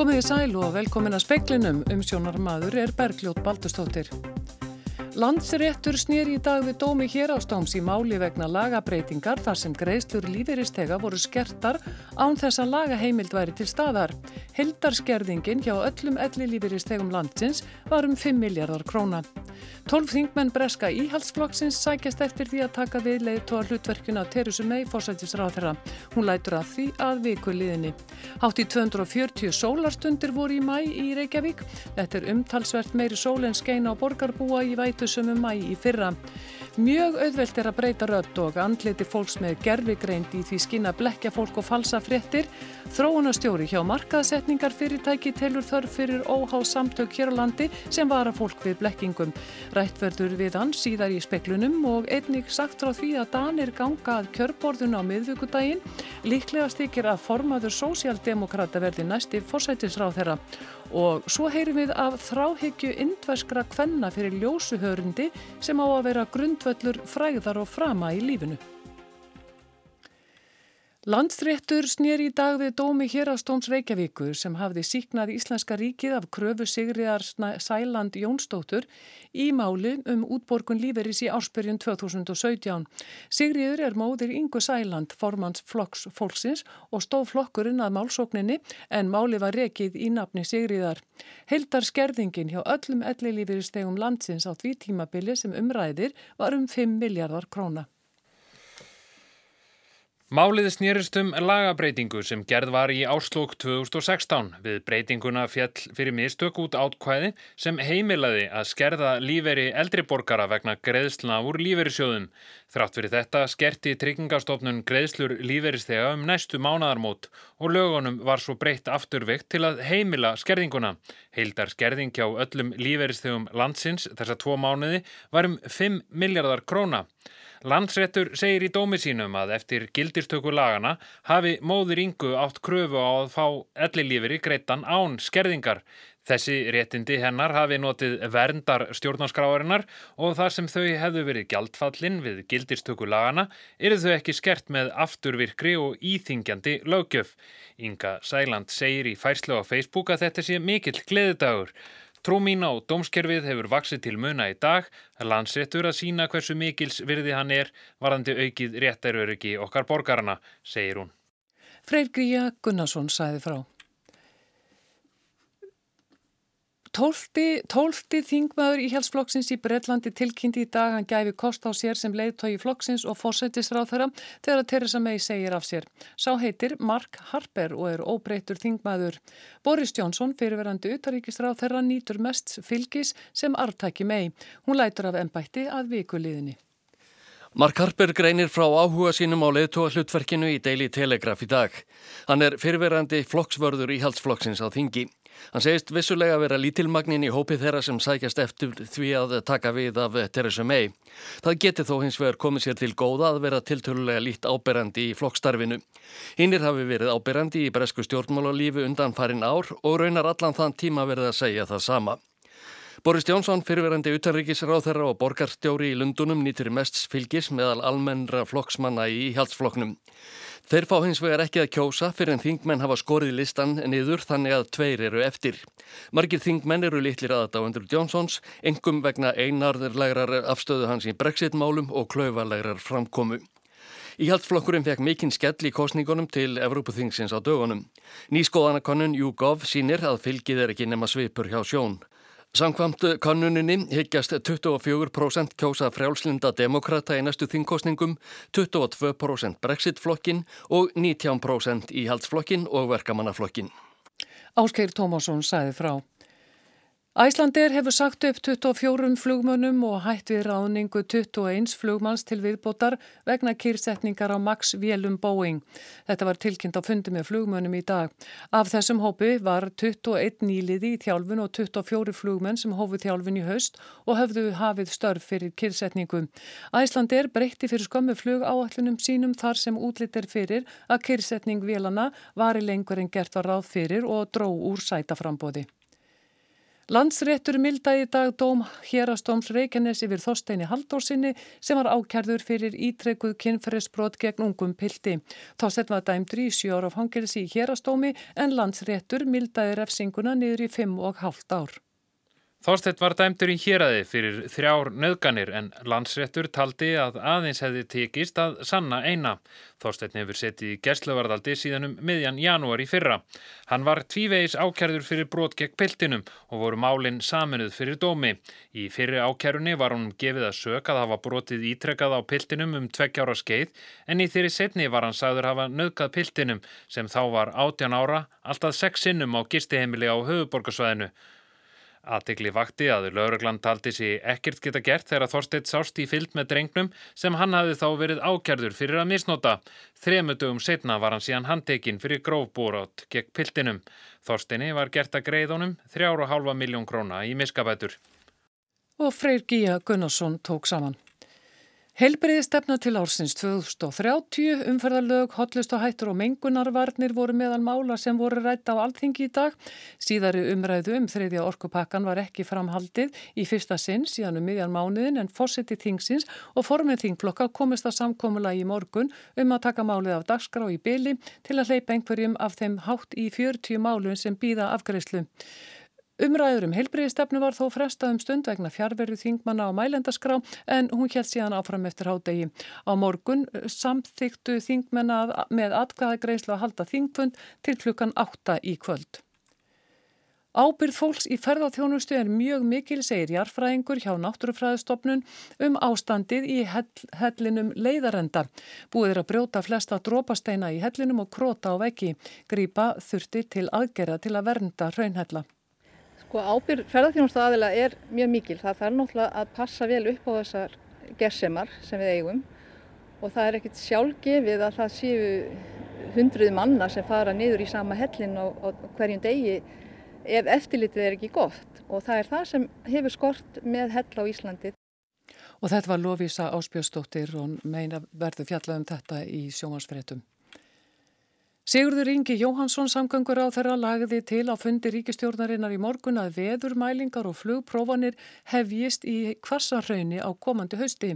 Komið í sæl og velkomin að speklinum um sjónarmadur er Bergljót Baldustóttir. Landsréttur snýr í dag við dómi hér ástáms í máli vegna lagabreitingar þar sem greiðslur lífeyristega voru skertar án þess að lagaheimild væri til staðar. Hildarskerðingin hjá öllum elli lífeyristegum landsins var um 5 miljardar króna. 12 þingmenn breska íhalsflokksins sækjast eftir því að taka við leiðtóa hlutverkuna Teresu mei fórsættisráð þeirra. Hún lætur að því að viku liðinni. Hátt í 240 sólarstundir voru í mæ í Reykjavík. Þetta er umtalsvert meiri sól en skeina á borgarbúa í vætusum um mæ í fyrra. Mjög auðvelt er að breyta rödd og andliti fólks með gerfigreind í því skina blekja fólk og falsa fréttir. Þróunastjóri hjá markaðsetningar fyrirtæki telur þörf fyrir óhá samtök hér á landi sem vara fólk við blekkingum. Rætt verður við hann síðar í speklunum og einnig sagt frá því að Danir ganga að kjörborðun á miðvíkudaginn. Líklega stykir að formaður sósjaldemokrata verði næsti fórsættisráð þeirra og svo heyrum við af þráhyggju indverskra kvenna fyrir ljósuhörundi sem á að vera grundvöllur fræðar og frama í lífinu. Landstréttur snýr í dag við dómi hér á Stóms Reykjavíku sem hafði síknað Íslenska ríkið af kröfu Sigriðar Sæland Jónsdóttur í máli um útborgun líferis í áspyrjun 2017. Sigriður er móðir Ingu Sæland, formans flokks fólksins og stóð flokkurinn að málsókninni en máli var rekið í nafni Sigriðar. Heldar skerðingin hjá öllum ellilíferistegum landsins á því tímabili sem umræðir var um 5 miljardar króna. Málið snýrist um lagabreitingu sem gerð var í áslokk 2016 við breytinguna fjall fyrir mistök út átkvæði sem heimilaði að skerða líferi eldriborgara vegna greiðsluna úr líferisjóðum. Þrátt fyrir þetta skerti tryggingastofnun greiðslur líferistega um næstu mánadarmót og lögunum var svo breytt afturveikt til að heimila skerðinguna. Heildar skerðing hjá öllum líferistegum landsins þessa tvo mánuði var um 5 miljardar króna. Landsréttur segir í dómi sínum að eftir gildistöku lagana hafi móður yngu átt kröfu á að fá ellilífiri greittan án skerðingar. Þessi réttindi hennar hafi notið verndar stjórnarskráarinnar og þar sem þau hefðu verið gjaldfallin við gildistöku lagana eru þau ekki skert með afturvirkri og íþingjandi lögjöf. Inga Sæland segir í færslu á Facebook að þetta sé mikill gleðidagur. Trú mín á dómskerfið hefur vaksið til muna í dag, landsréttur að sína hversu mikils virði hann er varandi aukið réttaröryggi okkar borgarna, segir hún. Freyr Gríja Gunnarsson sæði frá. Tólti, tólti þingmaður íhjálpsflokksins í Breitlandi tilkynnti í dag hann gæfi kost á sér sem leiðtói flokksins og fórsættisráð þeirra þegar Theresa May segir af sér. Sá heitir Mark Harper og er óbreytur þingmaður. Boris Johnson, fyrirverandi utaríkisráð þeirra, nýtur mest fylgis sem artæki May. Hún lætur af ennbætti að vikuliðinni. Mark Harper greinir frá áhuga sínum á leiðtóa hlutverkinu í Daily Telegraph í dag. Hann er fyrirverandi flokksvörður íhaldsflokksins á þingi. Hann segist vissulega að vera lítilmagnin í hópið þeirra sem sækjast eftir því að taka við af Theresa May. Það geti þó hins vegar komið sér til góða að vera tiltölulega lít áberandi í flokkstarfinu. Hinnir hafi verið áberandi í bresku stjórnmálarlífu undan farin ár og raunar allan þann tíma verið að segja það sama. Boris Jónsson, fyrirverandi utanríkisráð þeirra og borgarstjóri í Lundunum nýtir mest fylgis meðal almennra flokksmanna í hjaldsflokknum. Þeir fá hins vegar ekki að kjósa fyrir en þingmenn hafa skorið listan niður þannig að tveir eru eftir. Margir þingmenn eru litlir aðdáendur Johnsons, engum vegna einarðurlegrar afstöðu hans í brexit-málum og klauvalegrar framkomu. Íhaldsflokkurinn fekk mikinn skell í kosningunum til Evrópuþingsins á dögunum. Nýskoðanakonun YouGov sínir að fylgið er ekki nema svipur hjá sjón. Samkvamt kannuninni higgjast 24% kjósa frjálslinda demokrata í næstu þingkostningum, 22% brexit-flokkin og 19% íhaldsflokkin og verkamannaflokkin. Áskeir Tómasson sæði frá. Æslandir hefur sagt upp 24 flugmönnum og hætt við ráningu 21 flugmanns til viðbótar vegna kýrsetningar á Max Vélum Boeing. Þetta var tilkynnt á fundi með flugmönnum í dag. Af þessum hópi var 21 nýliði í þjálfun og 24 flugmenn sem hófu þjálfun í haust og höfðu hafið störf fyrir kýrsetningu. Æslandir breytti fyrir skömmu flug áallunum sínum þar sem útlittir fyrir að kýrsetning vélana var í lengur en gert var ráð fyrir og dró úr sætaframbóði. Landsréttur mildaði í dag dóm hérastóms Reykjanesi við Þorsteini Haldórsinni sem var ákjærður fyrir ítrekkuð kynferðisbrot gegn ungum pildi. Þorstein var dæmdur í sjóra fangilsi í hérastómi en landsréttur mildaði refsinguna niður í fimm og hálft ár. Þorstedt var dæmtur í héræði fyrir þrjár nöðganir en landsréttur taldi að aðeins hefði tekist að sanna eina. Þorstedt nefur setið í gerstluvarðaldi síðan um miðjan janúar í fyrra. Hann var tvívegis ákjærður fyrir brot gegn piltinum og voru málinn saminuð fyrir dómi. Í fyrri ákjærunni var hann gefið að sög að hafa brotið ítrekkað á piltinum um tveggjára skeið en í þeirri setni var hann sagður hafa nöðgað piltinum sem þá var 18 ára, alltaf 6 sinnum á gistiheimili á höfuborgarsvæðinu. Aðtegli vakti að lauruglan taldi sér ekkert geta gert þegar Þorsteit sást í fyllt með drengnum sem hann hafði þá verið ákjærður fyrir að misnota. Þremutugum setna var hann síðan handtekinn fyrir grófbúrátt gegn piltinum. Þorsteini var gert að greiðunum 3,5 miljón króna í miskabætur. Og Freyr Gíja Gunnarsson tók saman. Helbriði stefna til ársins 2030, umferðarlög, hotlust og hættur og mengunarvarnir voru meðal mála sem voru rætt á alltingi í dag. Síðari umræðu um þriðja orkupakkan var ekki framhaldið í fyrsta sinn síðan um miðjan mánuðin en fórseti þingsins og formið þingflokka komist að samkómula í morgun um að taka málið af dagskrá í byli til að hleypa einhverjum af þeim hátt í 40 málun sem býða afgreyslu. Umræður um heilbriðistefnu var þó frestað um stund vegna fjárverðu þingmanna á mælendaskrá en hún held síðan áfram eftir hádegi. Á morgun samþyktu þingmenna með atkvæðagreislu að halda þingfund til klukkan 8 í kvöld. Ábyrð fólks í ferðarþjónustu er mjög mikil, segir jarfræðingur hjá Náttúrufræðistofnun um ástandið í hellinum leiðarenda. Búið er að brjóta flesta drópasteina í hellinum og króta á veggi. Grýpa þurfti til aðgerða til að vernda raunhella. Sko ábyrg ferðarþjónustu aðila er mjög mikil. Það þarf náttúrulega að passa vel upp á þessar gersemar sem við eigum og það er ekkert sjálfgefið að það séu hundruð manna sem fara niður í sama hellin á, á hverjum degi ef eftirlitið er ekki gott og það er það sem hefur skort með hell á Íslandi. Og þetta var Lofísa Áspjósdóttir og meina verður fjallað um þetta í sjómasfréttum. Sigurður Ingi Jóhansson samgöngur á þeirra lagði til á fundi ríkistjórnarinnar í morgun að veðurmælingar og flugprófanir hefjist í kvassarhaunni á komandi hausti.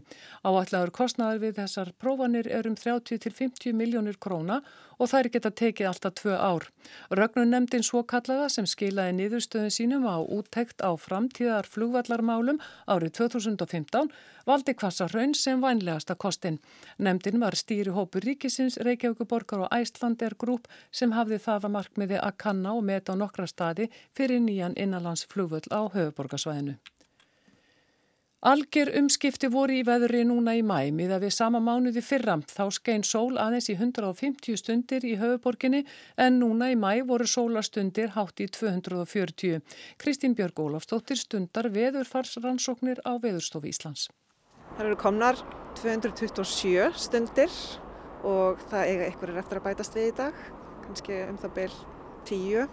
Áallar kostnaðar við þessar prófanir er um 30-50 miljónir króna og þær geta tekið alltaf tvö ár. Rögnun nefndin svo kallaða sem skilaði niðurstöðun sínum á úttekt á framtíðar flugvallarmálum árið 2015 valdi Kvassarhaun sem vænlegasta kostin. Nemndin var stýri hópur ríkisins, Reykjavíkuborgar og Æslandir grúp sem hafði það að markmiði að kanna og meta á nokkra staði fyrir nýjan innanlandsflugvöld á höfuborgarsvæðinu. Alger umskipti voru í veðri núna í mæ miða við sama mánuði fyrra. Þá skein sól aðeins í 150 stundir í höfuborginni en núna í mæ voru sólastundir hátt í 240. Kristín Björg Ólafstóttir stundar veðurfarsrannsóknir á Veðurstofu Íslands. Það eru komnar 227 stundir og það eiga einhverjir eftir að bætast við í dag, kannski um það byrj 10,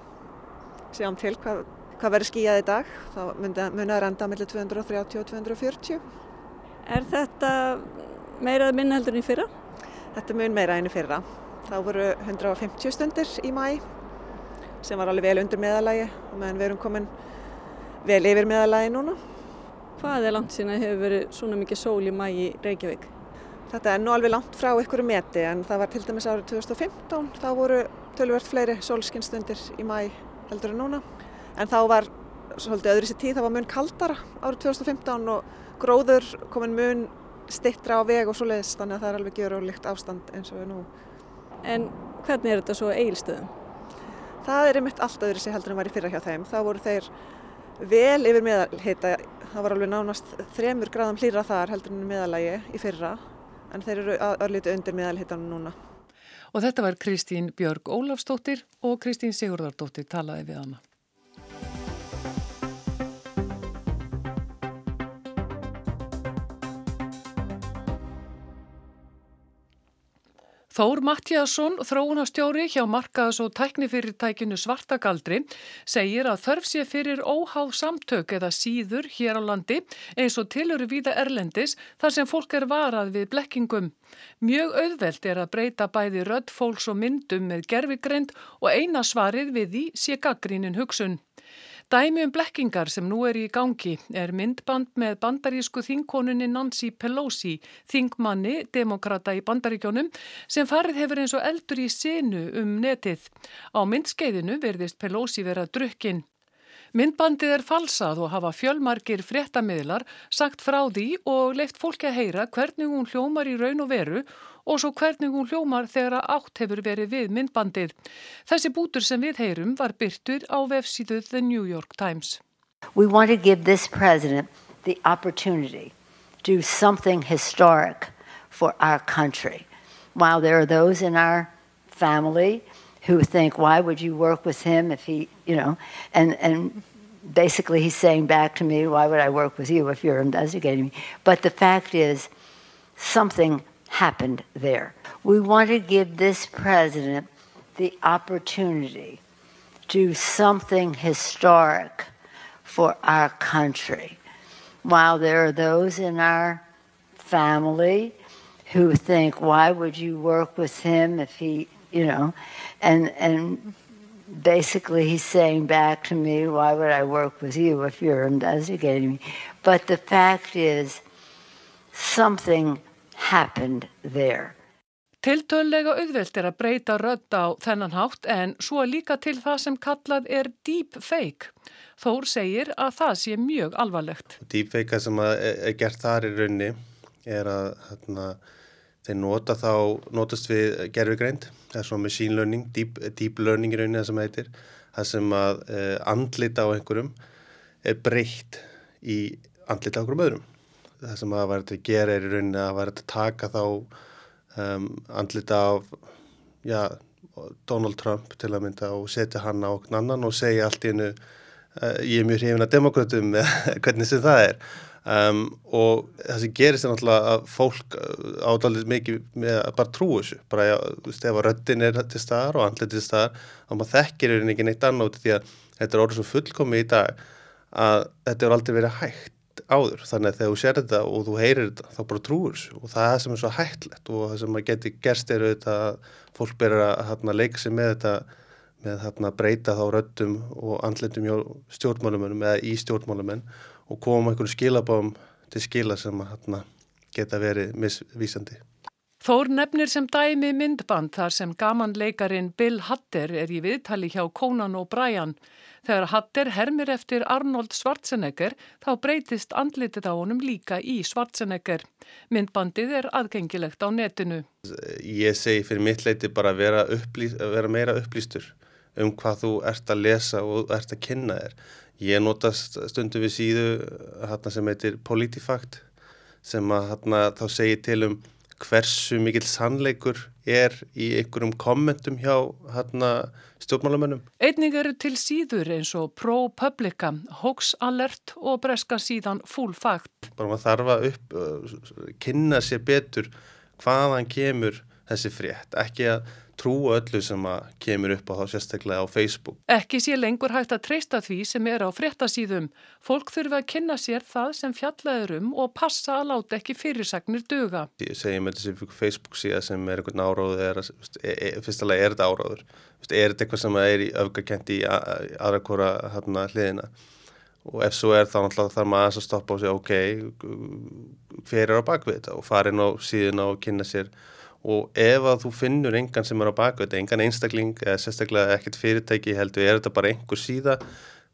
séum til hvað, hvað verður skíjað í dag, þá munið að renda mellir 230 og 240. Er þetta meirað minna heldur en í fyrra? Þetta mun meira enn í fyrra. Þá voru 150 stundir í mæ sem var alveg vel undir meðalagi og meðan við erum komin vel yfir meðalagi núna. Hvað er langt sína hefur verið svona mikið sól í mægi Reykjavík? Þetta er nú alveg langt frá ykkur meti en það var til dæmis árið 2015, þá voru tölvert fleiri sólskinstundir í mæ heldur en núna. En þá var svolítið öðru sér tíð, það var mun kaldara árið 2015 og gróður komin mun stittra á veg og svo leiðist þannig að það er alveg gjör og líkt ástand eins og við nú. En hvernig er þetta svo eigilstöðum? Það er einmitt allt öðru sér heldur en var í fyrra hjá þeim. Þá voru þeir vel yfir meðalhita það var alveg nánast þremur gráðum hlýra þar heldur en meðalagi í fyrra en þeir eru örlítið undir meðalhitanum núna. Og þetta var Kristín Björg Ólafsdóttir og Kristín Sigurðardóttir talaði við hana. Þór Mattíasson, þróunastjóri hjá markaðs- og tæknifyrirtækinu Svartagaldri, segir að þörf sé fyrir óháð samtök eða síður hér á landi eins og tiluru víða erlendis þar sem fólk er varað við blekkingum. Mjög auðvelt er að breyta bæði rödd fólks og myndum með gerfigreind og eina svarið við því sé gaggrínin hugsun. Dæmi um blekkingar sem nú er í gangi er myndband með bandarísku þingkonunni Nancy Pelosi, þingmanni, demokrata í bandaríkjónum, sem farið hefur eins og eldur í sinu um netið. Á myndskeiðinu verðist Pelosi vera drukkinn. Myndbandið er falsað og hafa fjölmarkir fréttamiðlar sagt frá því og leift fólki að heyra hvernig hún hljómar í raun og veru og svo hvernig hún hljómar þegar átt hefur verið við myndbandið. Þessi bútur sem við heyrum var byrtur á vefsíðu The New York Times. We want to give this president the opportunity to do something historic for our country. While there are those in our family who think, why would you work with him if he, you know, and, and basically he's saying back to me, why would I work with you if you're investigating me? But the fact is, something happened there. We want to give this president the opportunity to do something historic for our country. While there are those in our family who think, why would you work with him if he, you know, and, and basically he's saying back to me, why would I work with you if you're investigating me? But the fact is, something happened there. Tiltöðlega auðvelt er að breyta rödd á þennan hátt en svo líka til það sem kallað er deepfake. Þór segir að það sé mjög alvarlegt. Deepfake sem er gert þar í raunni er að hérna, þeir nota þá, notast við gerfigreind, það er svona machine learning, deep, deep learning í rauninni það sem heitir, það sem að eh, andlita á einhverjum er breytt í andlita á einhverjum öðrum. Það sem að þetta að gera er í rauninni að þetta að taka þá um, andlita af já, Donald Trump til að mynda og setja hann á okkur annan og segja allt í hennu uh, ég er mjög hrifin að demokratum hvernig sem það er um, og það sem gerist er náttúrulega að fólk ádaldir mikið með að bara trú þessu. Bara ef að röddin er til staðar og andlita til staðar, þá maður þekkir er ekki neitt annað út því að þetta er orðið svo fullkomi í dag að þetta er aldrei verið hægt áður. Þannig að þegar þú sér þetta og þú heyrir þetta þá bara trúur þessu. Og það sem er svo hættlegt og það sem að geti gerst er auðvitað að fólk byrjar að hérna, leika sig með þetta með hérna, breyta þá röttum og andletum hjá stjórnmálumennum eða í stjórnmálumenn og koma einhvern skilabám til skila sem að geta verið misvísandi. Þór nefnir sem dæmi myndband þar sem gamanleikarin Bill Hatter er í viðtali hjá Conan og Brian. Þegar Hatter hermir eftir Arnold Schwarzenegger þá breytist andlitið á honum líka í Schwarzenegger. Myndbandið er aðgengilegt á netinu. Ég segi fyrir mitt leiti bara að vera, upplýst, að vera meira upplýstur um hvað þú ert að lesa og ert að kynna þér. Ég notast stundum við síðu sem heitir Politifact sem að hana, þá segir til um hversu mikill sannleikur er í einhverjum kommentum hjá hérna, stjórnmálamönnum. Einning eru til síður eins og ProPublica, Hoax Alert og breska síðan Full Fact. Bara maður þarf að upp, uh, kynna sér betur hvaðan kemur þessi frétt, ekki að trúa öllu sem að kemur upp á þá sérstaklega á Facebook. Ekki sé lengur hægt að treysta því sem er á fréttasíðum. Fólk þurfa að kynna sér það sem fjallaður um og passa að láta ekki fyrirsagnir döga. Ég segi með þessi Facebook síða sem er einhvern áráðu, er, er, er, fyrstulega er þetta áráður. Er þetta eitthvað sem er öfgakent í aðra kóra hérna hliðina? Og ef svo er þá náttúrulega þarf maður að stoppa og segja ok, hver er á bakvið þetta og fara inn á síðuna og kynna sér og ef að þú finnur engan sem er á baka þetta, engan einstakling eða sérstaklega ekkert fyrirtæki heldur, er þetta bara einhver síða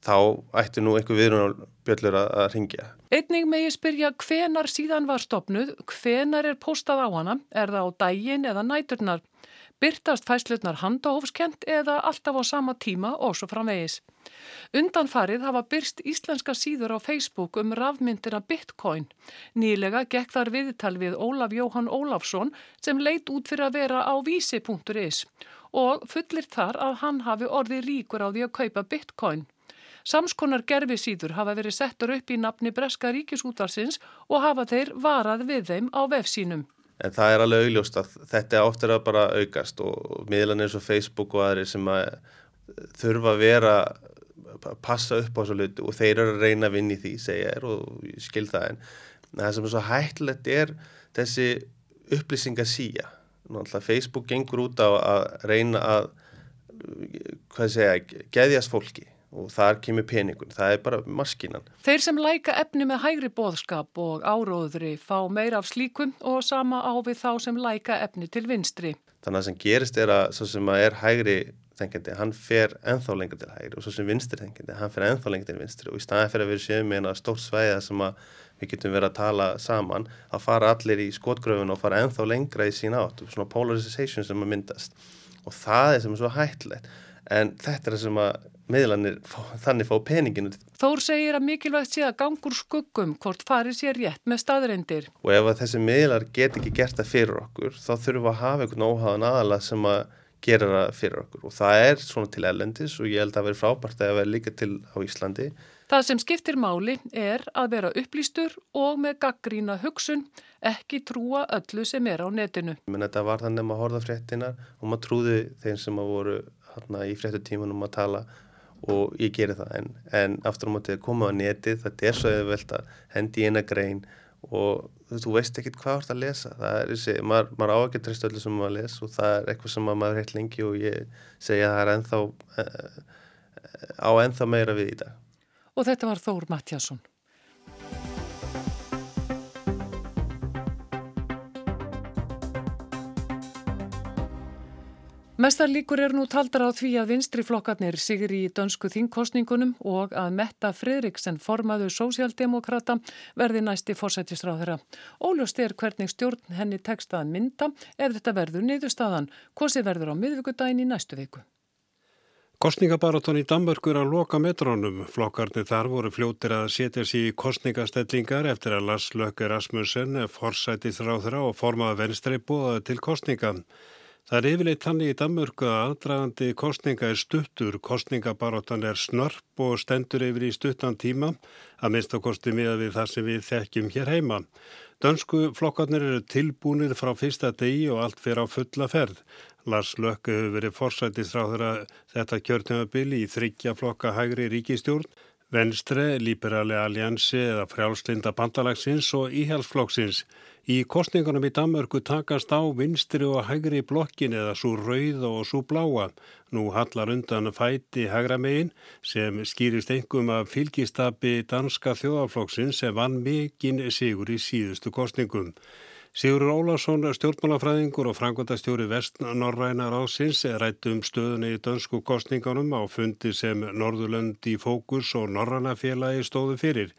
þá ætti nú einhver viðrunarbjöllur að, að ringja. Einning með ég spyrja hvenar síðan var stopnuð, hvenar er postað á hana, er það á dægin eða næturnar, byrtast fæslutnar handahófskent eða alltaf á sama tíma og svo framvegis. Undanfarið hafa byrst íslenska síður á Facebook um rafmyndina Bitcoin. Nýlega gekk þar viðtal við Ólaf Jóhann Ólafsson sem leit út fyrir að vera á vísi.is og fullir þar að hann hafi orði ríkur á því að kaupa Bitcoin. Samskonar gerfisíður hafa verið settur upp í nafni Breska ríkisútarsins og hafa þeir varað við þeim á vefsínum. En það er alveg augljóst að þetta oftar að bara aukast og miðlan eins og Facebook og aðri sem að þurfa að vera passa upp á þessu luti og þeir eru að reyna að vinna í því segja er og skil það en það sem er svo hættilegt er þessi upplýsingasíja Facebook gengur út á að reyna að hvað segja, geðjast fólki og þar kemur peningun, það er bara maskinan. Þeir sem læka efni með hægri bóðskap og áróðri fá meira af slíkum og sama á við þá sem læka efni til vinstri. Þannig að sem gerist er að svo sem að er hægri þengjandi, hann fer enþá lengur til hægri og svo sem vinstri þengjandi, hann fer enþá lengur til vinstri og í staðan fyrir að við séum með eina stórt svæða sem við getum verið að tala saman að fara allir í skotgröfun og fara enþá lengra í sín átt, svona polarization sem að myndast og það er sem er svo hættilegt en þetta er það sem að miðlanir þannig fá peninginu. Þór segir að mikilvægt sé að gangur skuggum hvort farið sé rétt með staðreindir. Og ef að þessi miðlar get ekki gert það fyrir okkur þá þurfum við að hafa einhvern óháðan aðala sem að gera það fyrir okkur og það er svona til ellendis og ég held að veri frábært að veri líka til á Íslandi. Það sem skiptir máli er að vera upplýstur og með gaggrína hugsun, ekki trúa öllu sem er á netinu. Menn þetta var þannig að maður horða fréttinar og maður trúði þeim sem að voru hérna, í fréttutímanum að tala og ég gerir það. En, en aftur á mótið að koma á netið þetta er svo eða að hendi í eina grein og þú veist ekkit hvað þú ert að lesa. Það er þessi, maður, maður á ekki treyst öllu sem maður les og það er eitthvað sem maður heilt lengi og ég segja að það er ennþá uh, á ennþá meira við í dag. Og þetta var Þór Mattjásson Mestar líkur er nú taldar á því að vinstriflokkarnir sigur í dönsku þingkostningunum og að Metta Fredriksen formaðu sósjaldemokrata verði næsti fórsættistráðara. Óljóst er hvernig stjórn henni tekstaðan mynda ef þetta verður niðurstaðan. Kosi verður á miðvíkudagin í næstu viku. Kostningabaráton í Danmörkur að loka metrónum. Flokkarnir þar voru fljótir að setja sér í kostningastellingar eftir að Lars Lökke Rasmussen, forsættistráðara og formaða venstri búaði til kostningan. Það er yfirleitt þannig í Danmörku að aðdragandi kostninga er stuttur, kostningabaróttan er snörp og stendur yfir í stuttan tíma, að minnst á kosti miða við það sem við þekkjum hér heima. Dönsku flokkarnir eru tilbúinir frá fyrsta degi og allt fyrir á fulla ferð. Lars Lökke hefur verið forsætistráður að þetta kjörtjöfabili í þryggja flokka hægri ríkistjórn, Venstre, Liberali Alliansi eða frjálslinda bandalagsins og íhjálpsflokksins. Í kostningunum í Danmörku takast á vinstri og hægri blokkin eða svo rauða og svo bláa. Nú hallar undan fæti hægra megin sem skýrist engum af fylgistabi danska þjóðaflokksinn sem vann mikinn sigur í síðustu kostningum. Sigur Ólarsson, stjórnmálafræðingur og frangvöndastjóri Vestnorræna Rásins rætt um stöðunni í dönsku kostningunum á fundi sem Norðurlönd í fókus og Norrannafélagi stóðu fyrir.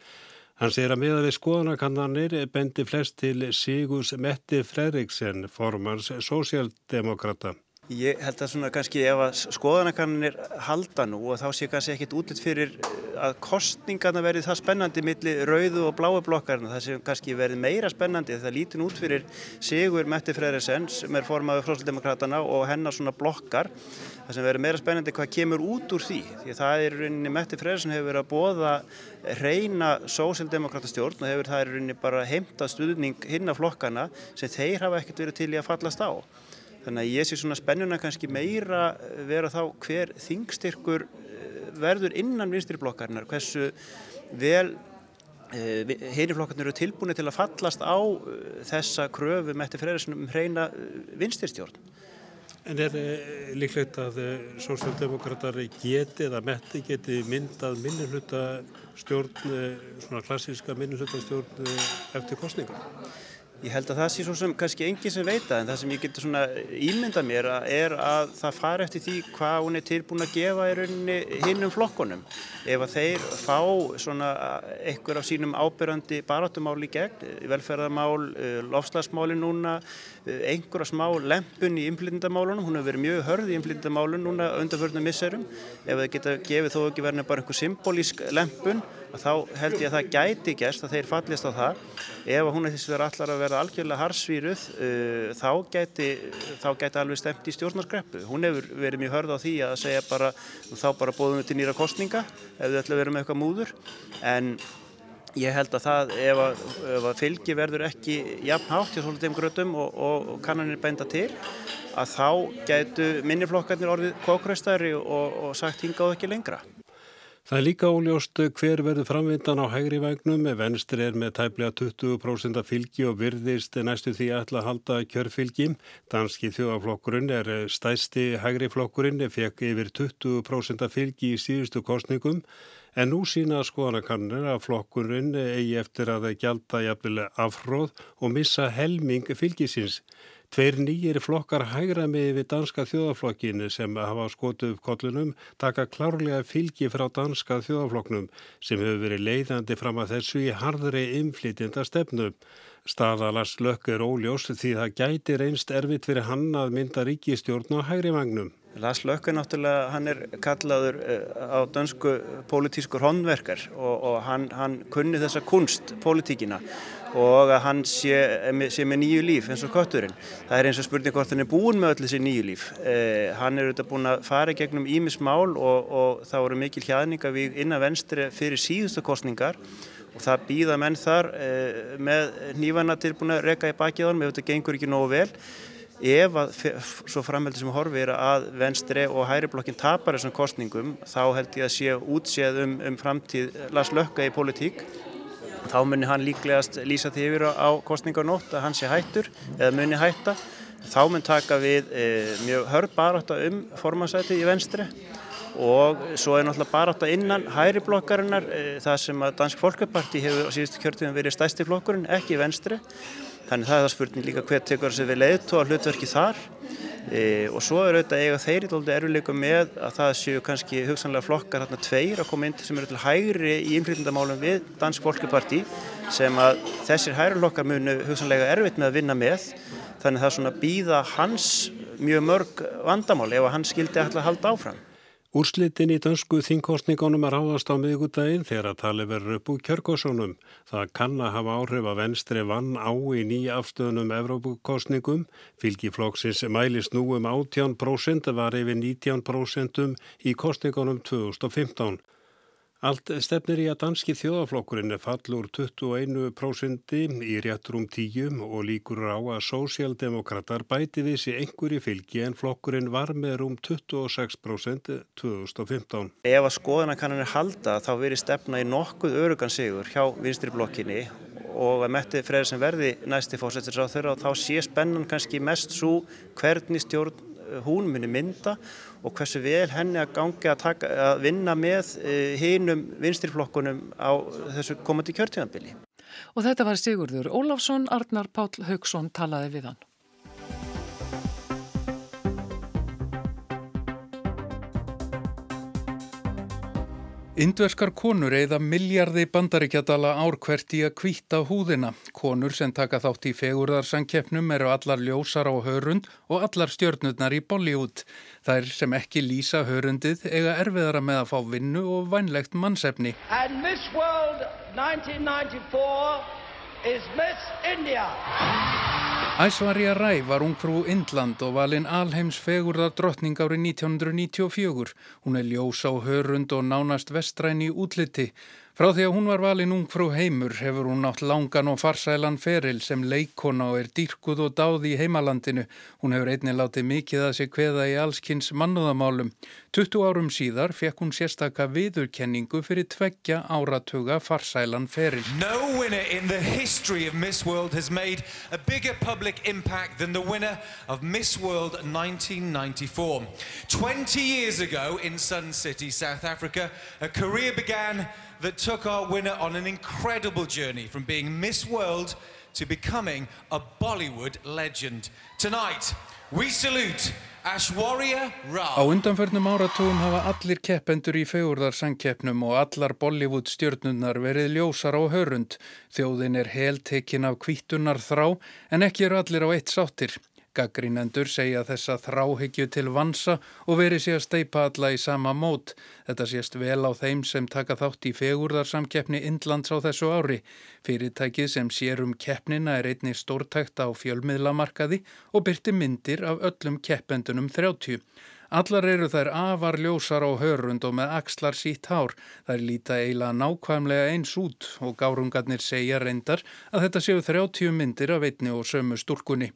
Hann segir að meða við skoðanakannanir bendi flest til Sigurs Metti Fredriksen, formans sósjaldemokrata. Ég held að svona kannski ef að skoðanakannanir halda nú og þá sé kannski ekkit útlitt fyrir að kostningarna verði það spennandi millir rauðu og bláu blokkarna. Það sé kannski verði meira spennandi það lítin út fyrir Sigur Metti Fredriksen sem er formaður sósjaldemokratana og hennar svona blokkar það sem verður meira spennandi hvað kemur út úr því því að það er rauninni Metti Freyrsson hefur verið að bóða reyna sósildemokrata stjórn og hefur það rauninni bara heimta stuðning hinn af flokkana sem þeir hafa ekkert verið til í að fallast á þannig að ég sé svona spennuna kannski meira vera þá hver þingstyrkur eh, verður innan vinstirblokkarinnar hversu vel eh, Heiniflokkarnir eru tilbúinir til að fallast á eh, þessa kröfu með eftir freyðisnum um hreina vinstirstjórn. En er eh, líklegt að eh, sósjaldemokrater geti eða metti geti myndað minnuluta stjórn, eh, svona klassíska minnuluta stjórn eftir kostninga? Ég held að það sé svo sem kannski enginn sem veit það en það sem ég getur svona ímynda mér er að það fara eftir því hvað hún er tilbúin að gefa í rauninni hinnum flokkonum. Ef að þeir fá svona einhver af sínum ábyrjandi barátumál í gegn, velferðarmál, eh, lofslagsmáli núna, eh, einhver af smá lempun í inflytindamálunum, hún hefur verið mjög hörð í inflytindamálun núna undanförnum misserum. Ef það geta gefið þó ekki verið bara einhver symbolísk lempun þá held ég að það gæti gæst að þeir fallist á það. Ef hún er þess að vera allar að vera algjörlega harsvíruð uh, þá gæti þá gæti alveg stemt í stjórnarskreppu. Hún hefur verið mjög hörð á því að segja bara þá bara bóðum við til nýra kostninga ef við ætlum að vera með eitthvað múður. En ég held að það ef að, ef að fylgi verður ekki jafn hátt hjá svolítið um grötum og, og, og kannanir bænda til að þá gætu minniflokkarnir orðið kókraustari og, og sagt hingað ekki lengra Það er líka óljóst hver verður framvindan á hægri vagnum venstri er með tæplega 20% fylgi og virðist næstu því að halda kjörfylgi. Danski þjóðaflokkurinn er stæsti hægri flokkurinn, fekk yfir 20% fylgi í síðustu kostningum en nú sína skoðanakannir að flokkurinn eigi eftir að gjalda jafnilega afhróð og missa helming fylgisins. Tveir nýjir flokkar hægra með við danska þjóðaflokkinu sem hafa skotuð upp kollunum taka klárlega fylgi frá danska þjóðaflokknum sem hefur verið leiðandi fram að þessu í hardri inflytjenda stefnu. Staðalars lökk er óljós því það gæti reynst erfitt fyrir hann að mynda ríkistjórn á hægri vagnum. Lars Lökke náttúrulega, hann er kallaður eh, á dönsku pólitískur honverkar og, og hann, hann kunni þessa kunst, pólitíkina og að hann sé, sé með nýju líf eins og kötturinn. Það er eins og spurning hvort hann er búin með öll þessi nýju líf. Eh, hann er auðvitað búin að fara gegnum ímismál og, og það voru mikil hjaðninga við innan venstri fyrir síðustu kostningar og það býða menn þar eh, með nývana tilbúin að reyka í bakið á hann ef þetta gengur ekki nógu vel ef að svo framheldur sem horfir að venstri og hæriblokkin tapar þessum kostningum þá held ég að sé útséð um, um framtíð Lars Lökka í politík þá muni hann líklegast lýsa því yfir á kostningarnótt að hann sé hættur eða muni hætta. Þá mun taka við e, mjög hörð barátta um formansæti í venstri og svo er náttúrulega barátta innan hæriblokkarinnar e, það sem að Dansk Folkeparti hefur á síðustu kjörtíðum verið stæsti flokkurinn, ekki venstri Þannig það er það spurning líka hver tekur þessi við leiðtó að hlutverki þar e, og svo er auðvitað eiga þeir í doldi erfileikum með að það séu kannski hugsanlega flokkar hérna tveir að koma inn sem eru til hægri í innflytjandamálum við Dansk Folkeparti sem að þessir hægri flokkar munu hugsanlega erfitt með að vinna með þannig það er svona býða hans mjög mörg vandamál ef að hann skildi alltaf að halda áfram. Úrslitin í dönsku þingkostningunum er áðast á miðugudaginn þegar að tali verður upp úr kjörgósunum. Það kann að hafa áhrif að venstri vann á í nýja afstöðunum Evrópukostningum. Fylgiflokksins mælist nú um 18% var yfir 19% í kostningunum 2015. Allt stefnir í að danski þjóðaflokkurinn fallur 21% í réttrum 10 og líkur á að sósjaldemokrater bæti þessi einhverju fylgi en flokkurinn var með rúm 26% 2015. Ef að skoðanakannanir halda þá verið stefna í nokkuð örugan sigur hjá vinstriblokkinni og að Metti Freyðarsen verði næsti fórsættir á þeirra og þá sé spennan kannski mest svo hvernig stjórn hún muni mynda og hversu vel henni að gangi að, taka, að vinna með eh, hinnum vinstirflokkunum á þessu komandi kjörtíðanbili. Og þetta var Sigurður Ólafsson, Arnar Pál Haugsson talaði við hann. Indverskar konur eigða miljardi bandaríkjadala ár hvert í að kvíta húðina. Konur sem taka þátt í fegurðarsankjefnum eru allar ljósar á hörund og allar stjörnurnar í Bollywood. Þær sem ekki lýsa hörundið eiga erfiðara með að fá vinnu og vænlegt mannsefni. And Miss World 1994 is Miss India. Æsvarja Ræ var ungfrú Indland og valinn alheims fegurðar drottning árið 1994. Hún er ljós á hörund og nánast vestræn í útliti. Frá því að hún var valin ung frú heimur hefur hún nátt langan og farsælan feril sem leikona og er dýrkuð og dáði í heimalandinu. Hún hefur einnig látið mikið að sig hveða í allskynns mannúðamálum. 20 árum síðar fekk hún sérstaka viðurkenningu fyrir tveggja áratuga farsælan feril. No winner in the history of Miss World has made a bigger public impact than the winner of Miss World 1994. 20 years ago in Sun City, South Africa, a career began that took our winner on an incredible journey from being Miss World to becoming a Bollywood legend. Tonight, we salute Ashwarya Rao. Á undanförnum áratugum hafa allir keppendur í fegurðarsangkeppnum og allar Bollywood stjörnunnar verið ljósar á hörund. Þjóðin er heltekinn af kvítunar þrá en ekki eru allir á eitt sáttir. Gaggrínendur segja þessa þráhyggju til vansa og veri sé að steipa alla í sama mót. Þetta sést vel á þeim sem taka þátt í fegurðarsamkeppni Indlands á þessu ári. Fyrirtækið sem sér um keppnina er einni stórtækt á fjölmiðlamarkaði og byrti myndir af öllum keppendunum 30. Allar eru þær afar ljósar á hörund og með axlar sítt hár. Þær líta eiginlega nákvæmlega eins út og gárungarnir segja reyndar að þetta séu 30 myndir af einni og sömu stúrkunni.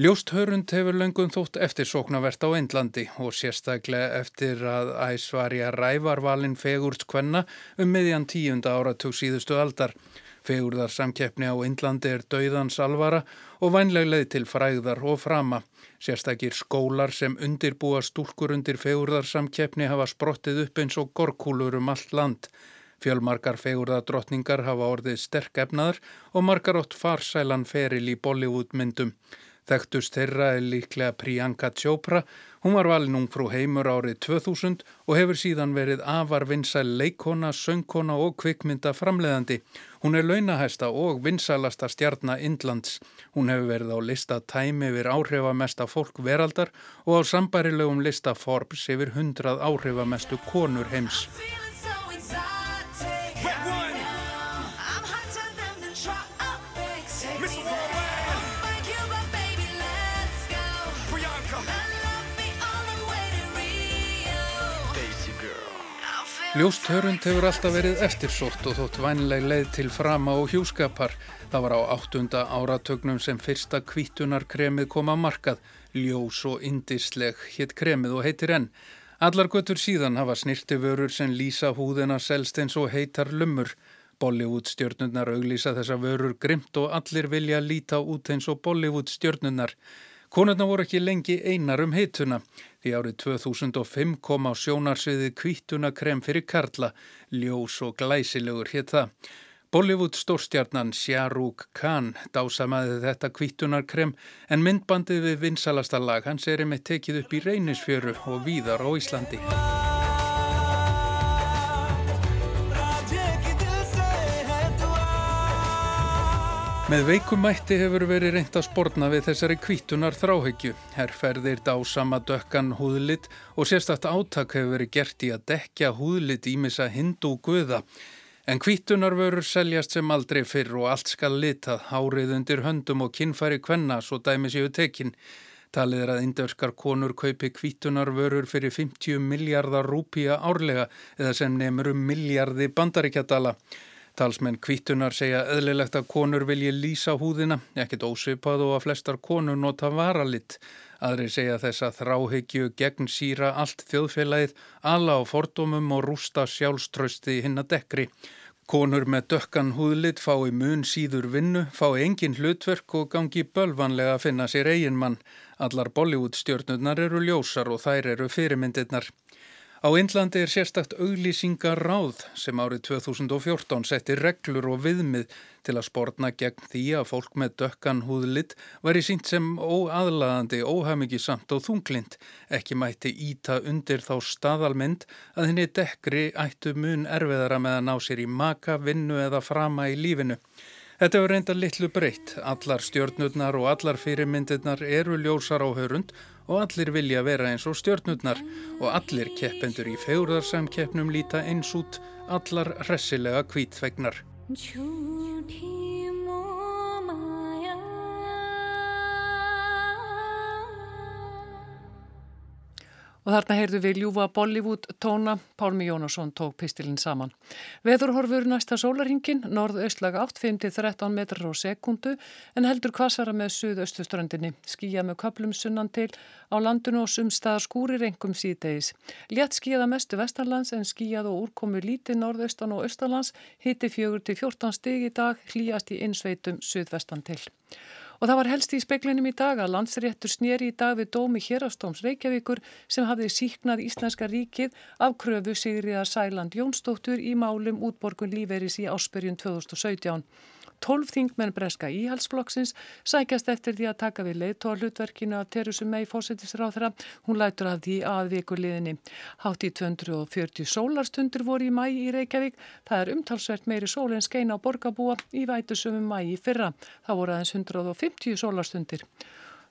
Ljóst hörund hefur löngum þótt eftir sóknavert á Indlandi og sérstaklega eftir að æsvarja rævarvalin fegurst kvenna um miðjan tíunda áratug síðustu aldar. Fegurðar samkeppni á Indlandi er dauðans alvara og vænleg leið til fræðar og frama. Sérstakir skólar sem undirbúa stúlkur undir fegurðar samkeppni hafa sprottið upp eins og gorkúlur um allt land. Fjölmarkar fegurðardrottningar hafa orðið sterk efnaðar og margar ótt farsælan feril í Bollywood myndum. Þekktust þeirra er líklega Priyanka Chopra. Hún var valin ung frú heimur árið 2000 og hefur síðan verið afar vinsæl leikona, söngkona og kvikmynda framleiðandi. Hún er launahæsta og vinsælasta stjarnar Indlands. Hún hefur verið á lista Time yfir áhrifamesta fólk veraldar og á sambarilegum lista Forbes yfir 100 áhrifamestu konur heims. Ljóst hörund hefur alltaf verið eftirsótt og þótt vænleg leið til frama og hjúskapar. Það var á áttunda áratögnum sem fyrsta kvítunarkremið kom að markað. Ljós og indisleg hitt kremið og heitir enn. Allar göttur síðan hafa snirti vörur sem lýsa húðina selst eins og heitar lumur. Bollywood stjörnurnar auglýsa þessa vörur grimt og allir vilja líta út eins og Bollywood stjörnurnar. Konurna voru ekki lengi einar um heituna. Því árið 2005 kom á sjónarsviði kvítunakrem fyrir Karla, ljós og glæsilegur hétt það. Bollywood stórstjarnan Shahrukh Khan dásamaði þetta kvítunarkrem en myndbandið við vinsalasta lag hans er með tekið upp í reynisfjöru og víðar á Íslandi. Með veikumætti hefur verið reynd að spórna við þessari kvítunar þráhegju. Herrferðir dásama dökkan húðlit og sérstakta áttak hefur verið gert í að dekja húðlit ímissa hindu guða. En kvítunarvörur seljast sem aldrei fyrr og allt skal litað, hárið undir höndum og kinnfæri kvenna svo dæmi séu tekinn. Talið er að indörskar konur kaupi kvítunarvörur fyrir 50 miljardar rúpía árlega eða sem nefnur um miljardi bandaríkjadala. Talsmenn kvítunar segja eðlilegt að konur vilji lýsa húðina, ekkit ósipað og að flestar konur nota varalitt. Aðri segja þess að þráhyggju gegn síra allt þjóðfélagið, alla á fordómum og rústa sjálfströsti hinn að dekri. Konur með dökkan húðlitt fái mun síður vinnu, fái engin hlutverk og gangi bölvanlega að finna sér eigin mann. Allar Bollywood stjórnurnar eru ljósar og þær eru fyrirmyndirnar. Á Indlandi er sérstakt auglýsingar ráð sem árið 2014 setti reglur og viðmið til að spórna gegn því að fólk með dökkan húðlitt væri sínt sem óaðlaðandi, óhafmyggisamt og þunglind. Ekki mætti íta undir þá staðalmynd að henni dekkri ættu mun erfiðara með að ná sér í maka, vinnu eða frama í lífinu. Þetta hefur reynda litlu breytt. Allar stjórnurnar og allar fyrirmyndirnar eru ljósar á hörund og allir vilja vera eins og stjórnurnar og allir keppendur í feurðarsamkeppnum líta eins út allar hressilega kvítfegnar. Og þarna heyrðu við ljúfa Bollywood tóna, Pálmi Jónasson tók pistilinn saman. Veðurhorfur næsta sólarhingin, norð-austlaga 8-5-13 metrar á sekundu en heldur kvassara með suðaustuströndinni. Skíja með köplum sunnan til á landinu og sumstaðar skúrir engum síðdegis. Létt skíjaða mestu vestarlands en skíjað og úrkomu lítið norðaustan og austalands hitti 4-14 stig í dag, hlýjast í insveitum suðvestan til. Og það var helst í speklinum í dag að landsréttur snýri í dag við dómi hérastóms Reykjavíkur sem hafði síknað Íslenska ríkið af kröfu Sigriða Sæland Jónsdóttur í málum útborgun líferis í áspyrjun 2017. Tólf þingmenn breska íhalsflokksins sækjast eftir því að taka við leiðtóa hlutverkinu af Teresu mei fósittisráþra. Hún lætur af því að vikuliðinni. Hátt í 240 sólarstundur voru í mæ í Reykjavík. Það er umtalsvert meiri sól en skeina á borgabúa í vætusumum mæ í fyrra. Það voru aðeins 150 sólarstundir.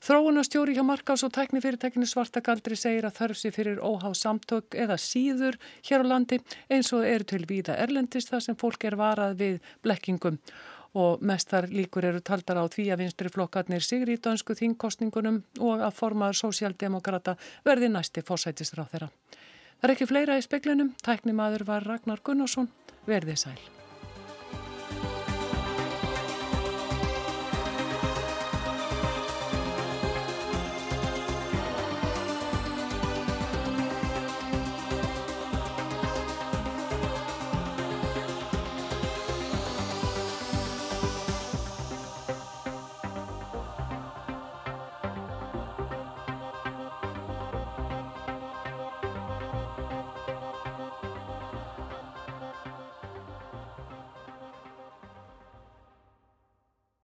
Þróunastjóri hjá Markás og tæknifyrirtækinu Svartakaldri segir að þörfsi fyrir óháð samtök eða síður hér á landi eins og eru til víða erlendist þar sem fólk er varað við blekkingum og mestar líkur eru taldar á því að vinstri flokkarnir sigri í dönsku þingkostningunum og að formaður sósjaldemokrata verði næsti fórsætisráð þeirra. Það er ekki fleira í speklinum, tæknimaður var Ragnar Gunnarsson, verðið sæl.